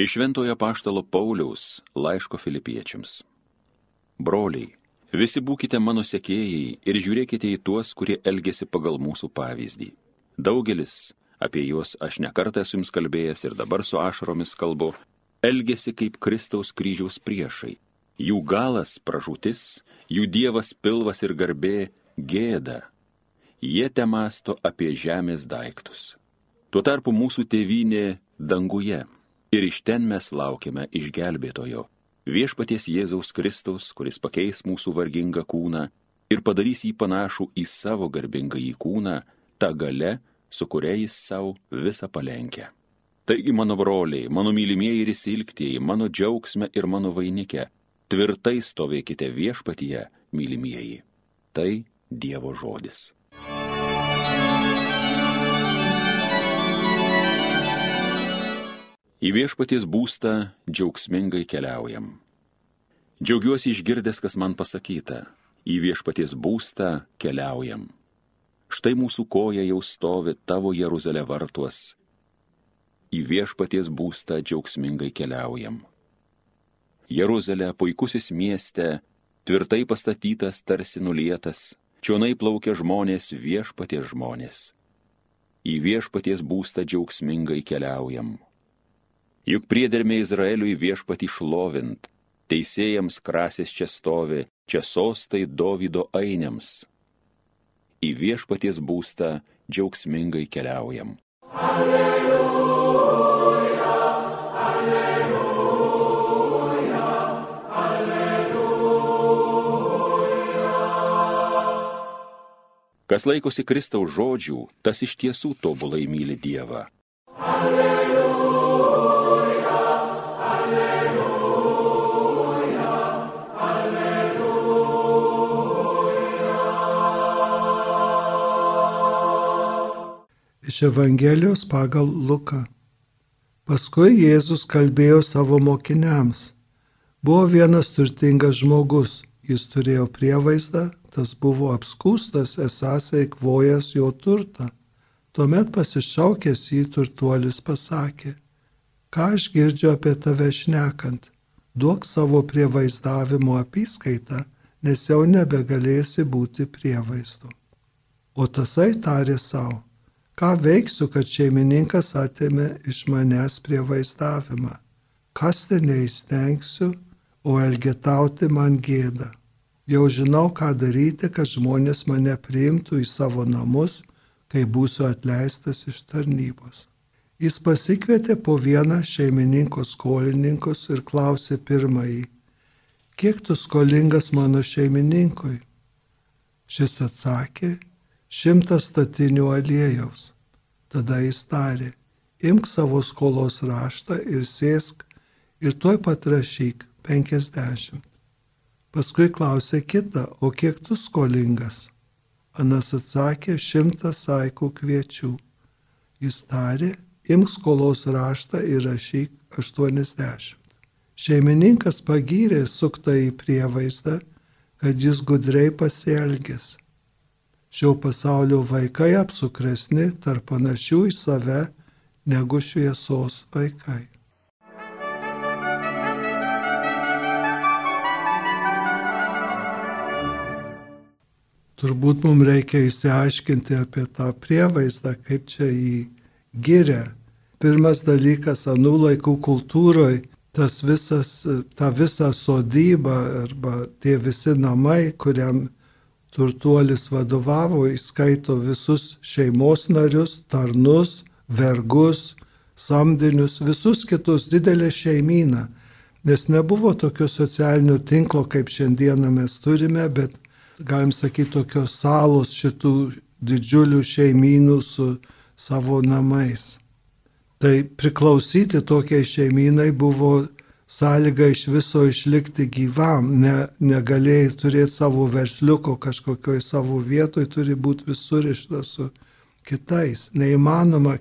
Iš Šventojo Paštalo Pauliaus laiško filipiečiams. Broliai, visi būkite mano sekėjai ir žiūrėkite į tuos, kurie elgesi pagal mūsų pavyzdį. Daugelis, apie juos aš nekartą esu jums kalbėjęs ir dabar su ašaromis kalbu, elgesi kaip Kristaus kryžiaus priešai. Jų galas pražūtis, jų dievas pilvas ir garbė gėda. Jie te masto apie žemės daiktus. Tuo tarpu mūsų tėvynė danguje Ir iš ten mes laukiame išgelbėtojo, viešpaties Jėzaus Kristaus, kuris pakeis mūsų vargingą kūną ir padarys jį panašų į savo garbingą į kūną, tą gale, su kuria jis savo visą palenkia. Taigi, mano broliai, mano mylimieji ir įsilgtieji, mano džiaugsme ir mano vainike, tvirtai stovėkite viešpatyje, mylimieji. Tai Dievo žodis. Į viešpaties būstą džiaugsmingai keliaujam. Džiaugiuosi išgirdęs, kas man pasakyta. Į viešpaties būstą keliaujam. Štai mūsų koja jau stovi tavo Jeruzalė vartuos. Į viešpaties būstą džiaugsmingai keliaujam. Jeruzalė, puikusis mieste, tvirtai pastatytas tarsi nulietas, čionai plaukia žmonės viešpaties žmonės. Į viešpaties būstą džiaugsmingai keliaujam. Juk priedermė Izraeliui viešpatį šlovint, teisėjams krasės čia stovi, čia sostai Dovido ainiams. Į viešpaties būstą džiaugsmingai keliaujam. Alleluja, alleluja, alleluja. Kas laikosi Kristaus žodžių, tas iš tiesų tobulai myli Dievą. Iš Evangelijos pagal Luką. Paskui Jėzus kalbėjo savo mokiniams. Buvo vienas turtingas žmogus, jis turėjo prievaizdą, tas buvo apskūstas, esas eikvojęs jo turtą. Tuomet pasišaukęs jį turtuolis pasakė, ką aš girdžiu apie tave šnekant, duok savo prievaizdavimo apskaitą, nes jau nebegalėsi būti prievaizdu. O tasai tarė savo, Ką veiksiu, kad šeimininkas atėmė iš manęs prie vaizdavimą? Kasti neįstengsiu, o elgetauti man gėda. Jau žinau, ką daryti, kad žmonės mane priimtų į savo namus, kai būsiu atleistas iš tarnybos. Jis pasikvietė po vieną šeimininko skolininkus ir klausė pirmąjį, kiek tu skolingas mano šeimininkui? Šis atsakė, šimtas statinių aliejaus. Tada jis tarė, imk savo skolos raštą ir sėsk ir tuoj pat rašyk penkiasdešimt. Paskui klausė kitą, o kiek tu skolingas? Anas atsakė šimtą saikų kviečių. Jis tarė, imk skolos raštą ir rašyk aštuoniasdešimt. Šeimininkas pagyrė suktą į prievaizdą, kad jis gudriai pasielgės Šio pasaulio vaikai apsukresni tarp panašių į save negu šviesos vaikai. Turbūt mums reikia įsiaiškinti apie tą prievaizdą, kaip čia jį giria. Pirmas dalykas, anų laikų kultūroje tas visas, ta visa sodyba arba tie visi namai, kuriam turtuolis vadovavo, įskaito visus šeimos narius, tarnus, vergus, samdinius, visus kitus didelę šeimyną. Nes nebuvo tokio socialinio tinklo, kaip šiandieną mes turime, bet galim sakyti tokios salos šitų didžiulių šeimynų su savo namais. Tai priklausyti tokiai šeimynai buvo sąlyga iš viso išlikti gyvam, ne, negalėjai turėti savo versliuko kažkokioj savo vietoj, turi būti visur ištas su kitais. Neįmanoma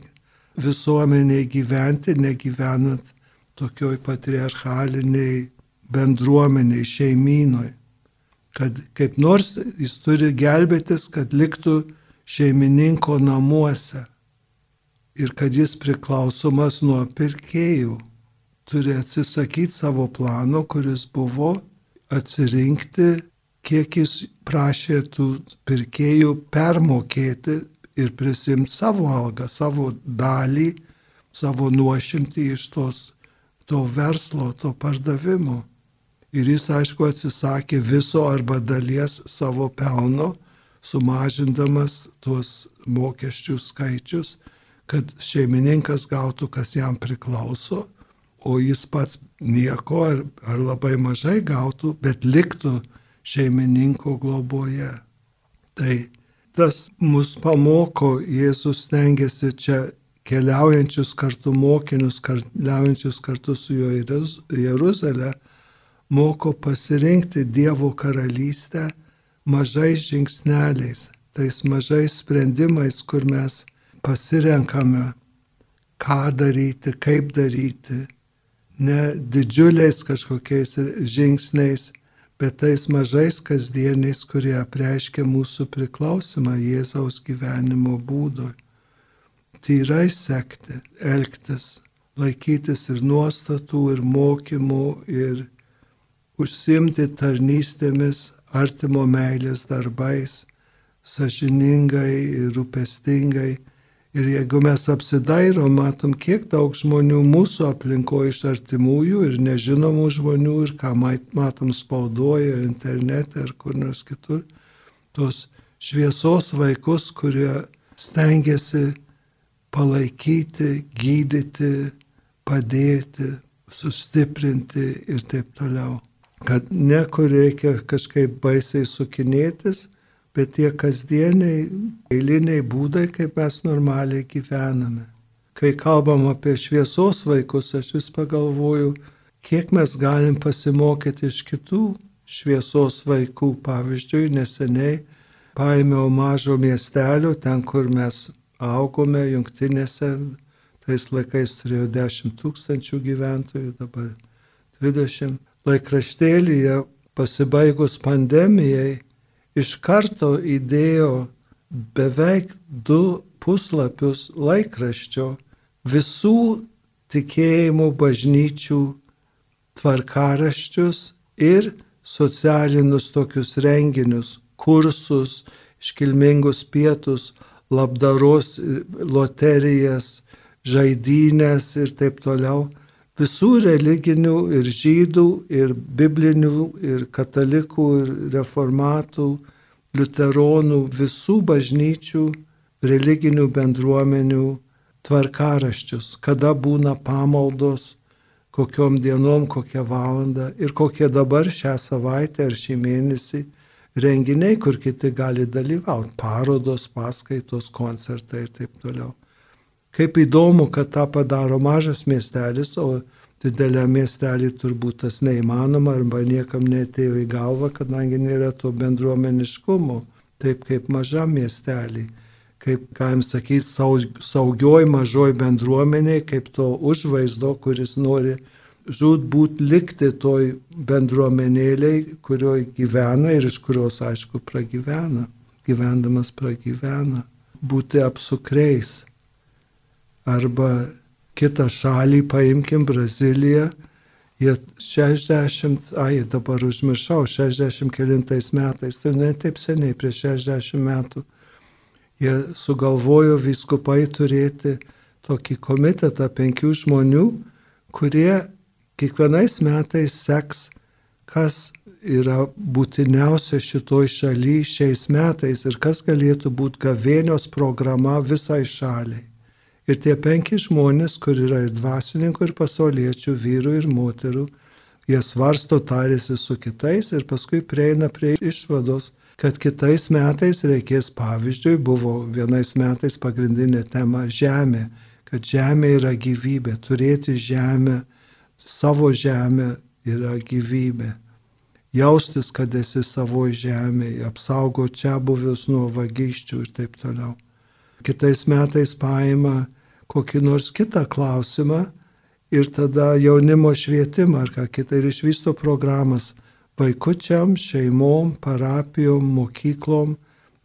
visuomeniai gyventi, negyvenant tokioj patriarchaliniai bendruomeniai, šeimynoj. Kad kaip nors jis turi gelbėtis, kad liktų šeimininko namuose ir kad jis priklausomas nuo pirkėjų turi atsisakyti savo plano, kuris buvo atsirinkti, kiek jis prašė tų pirkėjų permokėti ir prisimti savo algą, savo dalį, savo nuošimtį iš tos, to verslo, to pardavimo. Ir jis, aišku, atsisakė viso arba dalies savo pelno, sumažindamas tuos mokesčių skaičius, kad šeimininkas gautų, kas jam priklauso, o jis pats nieko ar, ar labai mažai gautų, bet liktų šeimininko globoje. Tai tas mus pamoko, Jėzus stengiasi čia keliaujančius kartu mokinius, keliaujančius kartu su juo į Jeruzalę, moko pasirinkti Dievo karalystę mažais žingsneliais, tais mažais sprendimais, kur mes pasirenkame, ką daryti, kaip daryti, ne didžiuliais kažkokiais žingsniais, bet tais mažais kasdieniais, kurie apreiškia mūsų priklausimą Jėzaus gyvenimo būdui. Tyrai sekti, elgtis, laikytis ir nuostatų, ir mokymų, ir užsimti tarnystėmis artimo meilės darbais, sažiningai ir rūpestingai. Ir jeigu mes apsidairom, matom, kiek daug žmonių mūsų aplinkoje iš artimųjų ir nežinomų žmonių ir ką matom spaudoje, internete ar kur nors kitur, tos šviesos vaikus, kurie stengiasi palaikyti, gydyti, padėti, sustiprinti ir taip toliau. Kad ne kur reikia kažkaip baisiai sukinėtis, bet tie kasdieniai, eiliniai būdai, kaip mes normaliai gyvename. Kai kalbam apie šviesos vaikus, aš vis pagalvoju, kiek mes galim pasimokyti iš kitų šviesos vaikų. Pavyzdžiui, neseniai paėmiau mažo miestelio, ten, kur mes augome, jungtinėse, tais laikais turėjo 10 tūkstančių gyventojų, dabar 20 laikraštėlyje pasibaigus pandemijai iš karto įdėjo beveik du puslapius laikraščio visų tikėjimų bažnyčių tvarkaraščius ir socialinius tokius renginius, kursus, iškilmingus pietus, labdaros loterijas, žaidynės ir taip toliau visų religinių ir žydų, ir biblinių, ir katalikų, ir reformatų, liuteronų, visų bažnyčių, religinių bendruomenių tvarkaraščius, kada būna pamaldos, kokiom dienom, kokią valandą ir kokie dabar šią savaitę ar šį mėnesį renginiai, kur kiti gali dalyvauti, parodos, paskaitos, koncertai ir taip toliau. Kaip įdomu, kad tą padaro mažas miestelis, o dideliam miestelį turbūt tas neįmanoma arba niekam netėjo į galvą, kadangi nėra to bendruomeniškumo, taip kaip mažam miestelį. Kaip, galim sakyti, saugioj mažoj bendruomeniai, kaip to užvaizdo, kuris nori žudbūt likti toj bendruomenėliai, kurioje gyvena ir iš kurios, aišku, pragyvena, gyvendamas pragyvena. Būti apsukreis arba kitą šalį, paimkim Braziliją, jie 60, ai dabar užmiršau, 60 kelintais metais, tai ne taip seniai, prieš 60 metų, jie sugalvojo viskupai turėti tokį komitetą penkių žmonių, kurie kiekvienais metais seks, kas yra būtiniausia šitoj šaly šiais metais ir kas galėtų būti gavėnios programa visai šaliai. Ir tie penki žmonės, kur yra ir dvasininkų, ir pasauliečių, vyrų ir moterų, jie svarsto, tarėsi su kitais ir paskui prieina prie išvados, kad kitais metais reikės, pavyzdžiui, buvo vienais metais pagrindinė tema žemė, kad žemė yra gyvybė, turėti žemę, savo žemę yra gyvybė. Jaustis, kad esi savo žemėje, apsaugo čia buvius nuo vagysčių ir taip toliau. Kitais metais paima kokį nors kitą klausimą ir tada jaunimo švietimą ar ką kitą ir išvysto programas vaikučiam, šeimom, parapijom, mokyklom,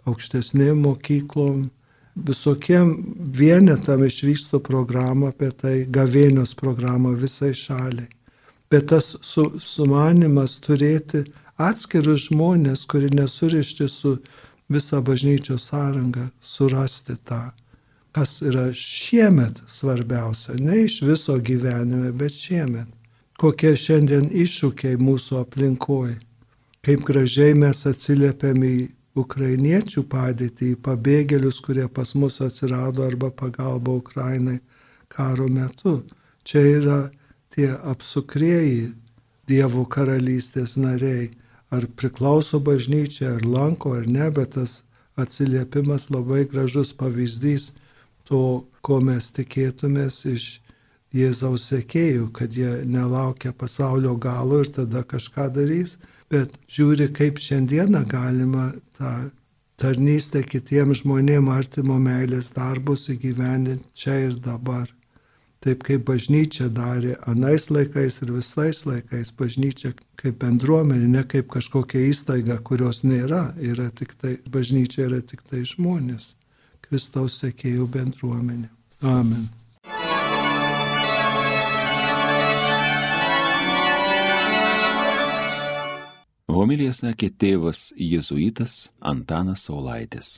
aukštesnėm mokyklom, visokiem vienetam išvyksto programą apie tai, gavėnios programą visai šaliai. Bet tas su, sumanimas turėti atskirus žmonės, kurie nesurišti su visą bažnyčios sąrangą, surasti tą, kas yra šiemet svarbiausia, ne iš viso gyvenime, bet šiemet. Kokie šiandien iššūkiai mūsų aplinkoje, kaip gražiai mes atsiliepiam į ukrainiečių padėtį, į pabėgėlius, kurie pas mus atsirado arba pagalba Ukrainai karo metu. Čia yra tie apsukrieji Dievo karalystės nariai. Ar priklauso bažnyčia, ar lanko, ar ne, bet tas atsiliepimas labai gražus pavyzdys to, ko mes tikėtumės iš Jėzaus sekėjų, kad jie nelaukia pasaulio galo ir tada kažką darys, bet žiūri, kaip šiandieną galima tą tarnystę kitiems žmonėms artimo meilės darbus įgyvendinti čia ir dabar. Taip kaip bažnyčia darė anais laikais ir visais laikais, bažnyčia kaip bendruomenė, ne kaip kažkokia įstaiga, kurios nėra, yra tik tai, bažnyčia yra tik tai žmonės, Kristaus sekėjų bendruomenė. Amen. Homilija sakė tėvas jėzuitas Antanas Saulaitis.